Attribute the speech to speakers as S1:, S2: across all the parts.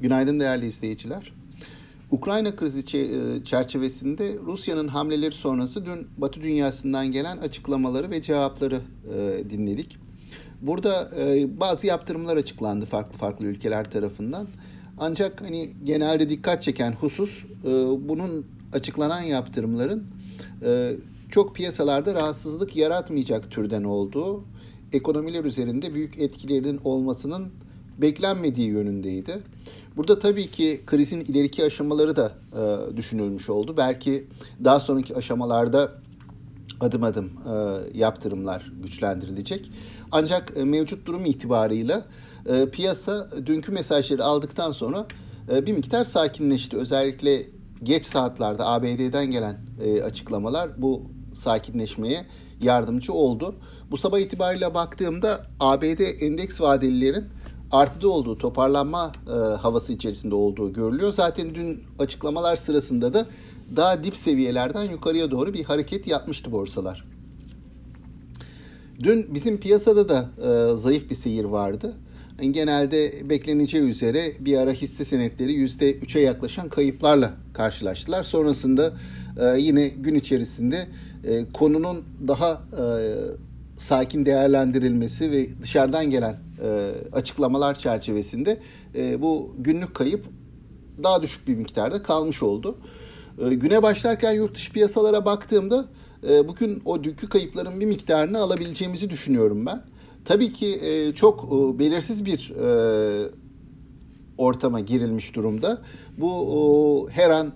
S1: Günaydın değerli izleyiciler. Ukrayna krizi e, çerçevesinde Rusya'nın hamleleri sonrası dün Batı dünyasından gelen açıklamaları ve cevapları e, dinledik. Burada e, bazı yaptırımlar açıklandı farklı farklı ülkeler tarafından. Ancak hani genelde dikkat çeken husus bunun açıklanan yaptırımların çok piyasalarda rahatsızlık yaratmayacak türden olduğu, ekonomiler üzerinde büyük etkilerinin olmasının beklenmediği yönündeydi. Burada tabii ki krizin ileriki aşamaları da e, düşünülmüş oldu. Belki daha sonraki aşamalarda adım adım e, yaptırımlar güçlendirilecek. Ancak e, mevcut durum itibarıyla e, piyasa dünkü mesajları aldıktan sonra e, bir miktar sakinleşti. Özellikle geç saatlerde ABD'den gelen e, açıklamalar bu sakinleşmeye yardımcı oldu. Bu sabah itibariyle baktığımda ABD endeks vadelilerin artıda olduğu, toparlanma e, havası içerisinde olduğu görülüyor. Zaten dün açıklamalar sırasında da daha dip seviyelerden yukarıya doğru bir hareket yapmıştı borsalar. Dün bizim piyasada da e, zayıf bir seyir vardı. Genelde bekleneceği üzere bir ara hisse senetleri %3'e yaklaşan kayıplarla karşılaştılar. Sonrasında e, yine gün içerisinde e, konunun daha e, sakin değerlendirilmesi ve dışarıdan gelen e, açıklamalar çerçevesinde e, bu günlük kayıp daha düşük bir miktarda kalmış oldu. E, güne başlarken yurt dışı piyasalara baktığımda bugün o dünkü kayıpların bir miktarını alabileceğimizi düşünüyorum ben. Tabii ki çok belirsiz bir ortama girilmiş durumda. Bu her an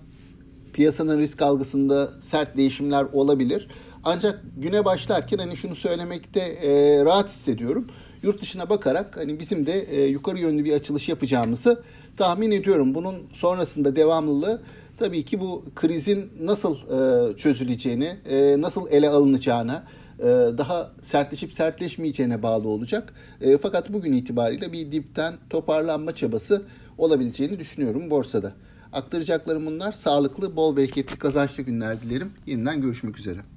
S1: piyasanın risk algısında sert değişimler olabilir. Ancak güne başlarken hani şunu söylemekte e, rahat hissediyorum. Yurt dışına bakarak hani bizim de e, yukarı yönlü bir açılış yapacağımızı tahmin ediyorum. Bunun sonrasında devamlılığı tabii ki bu krizin nasıl e, çözüleceğini, e, nasıl ele alınacağına, e, daha sertleşip sertleşmeyeceğine bağlı olacak. E, fakat bugün itibariyle bir dipten toparlanma çabası olabileceğini düşünüyorum borsada. Aktaracaklarım bunlar. Sağlıklı, bol bereketli, kazançlı günler dilerim. Yeniden görüşmek üzere.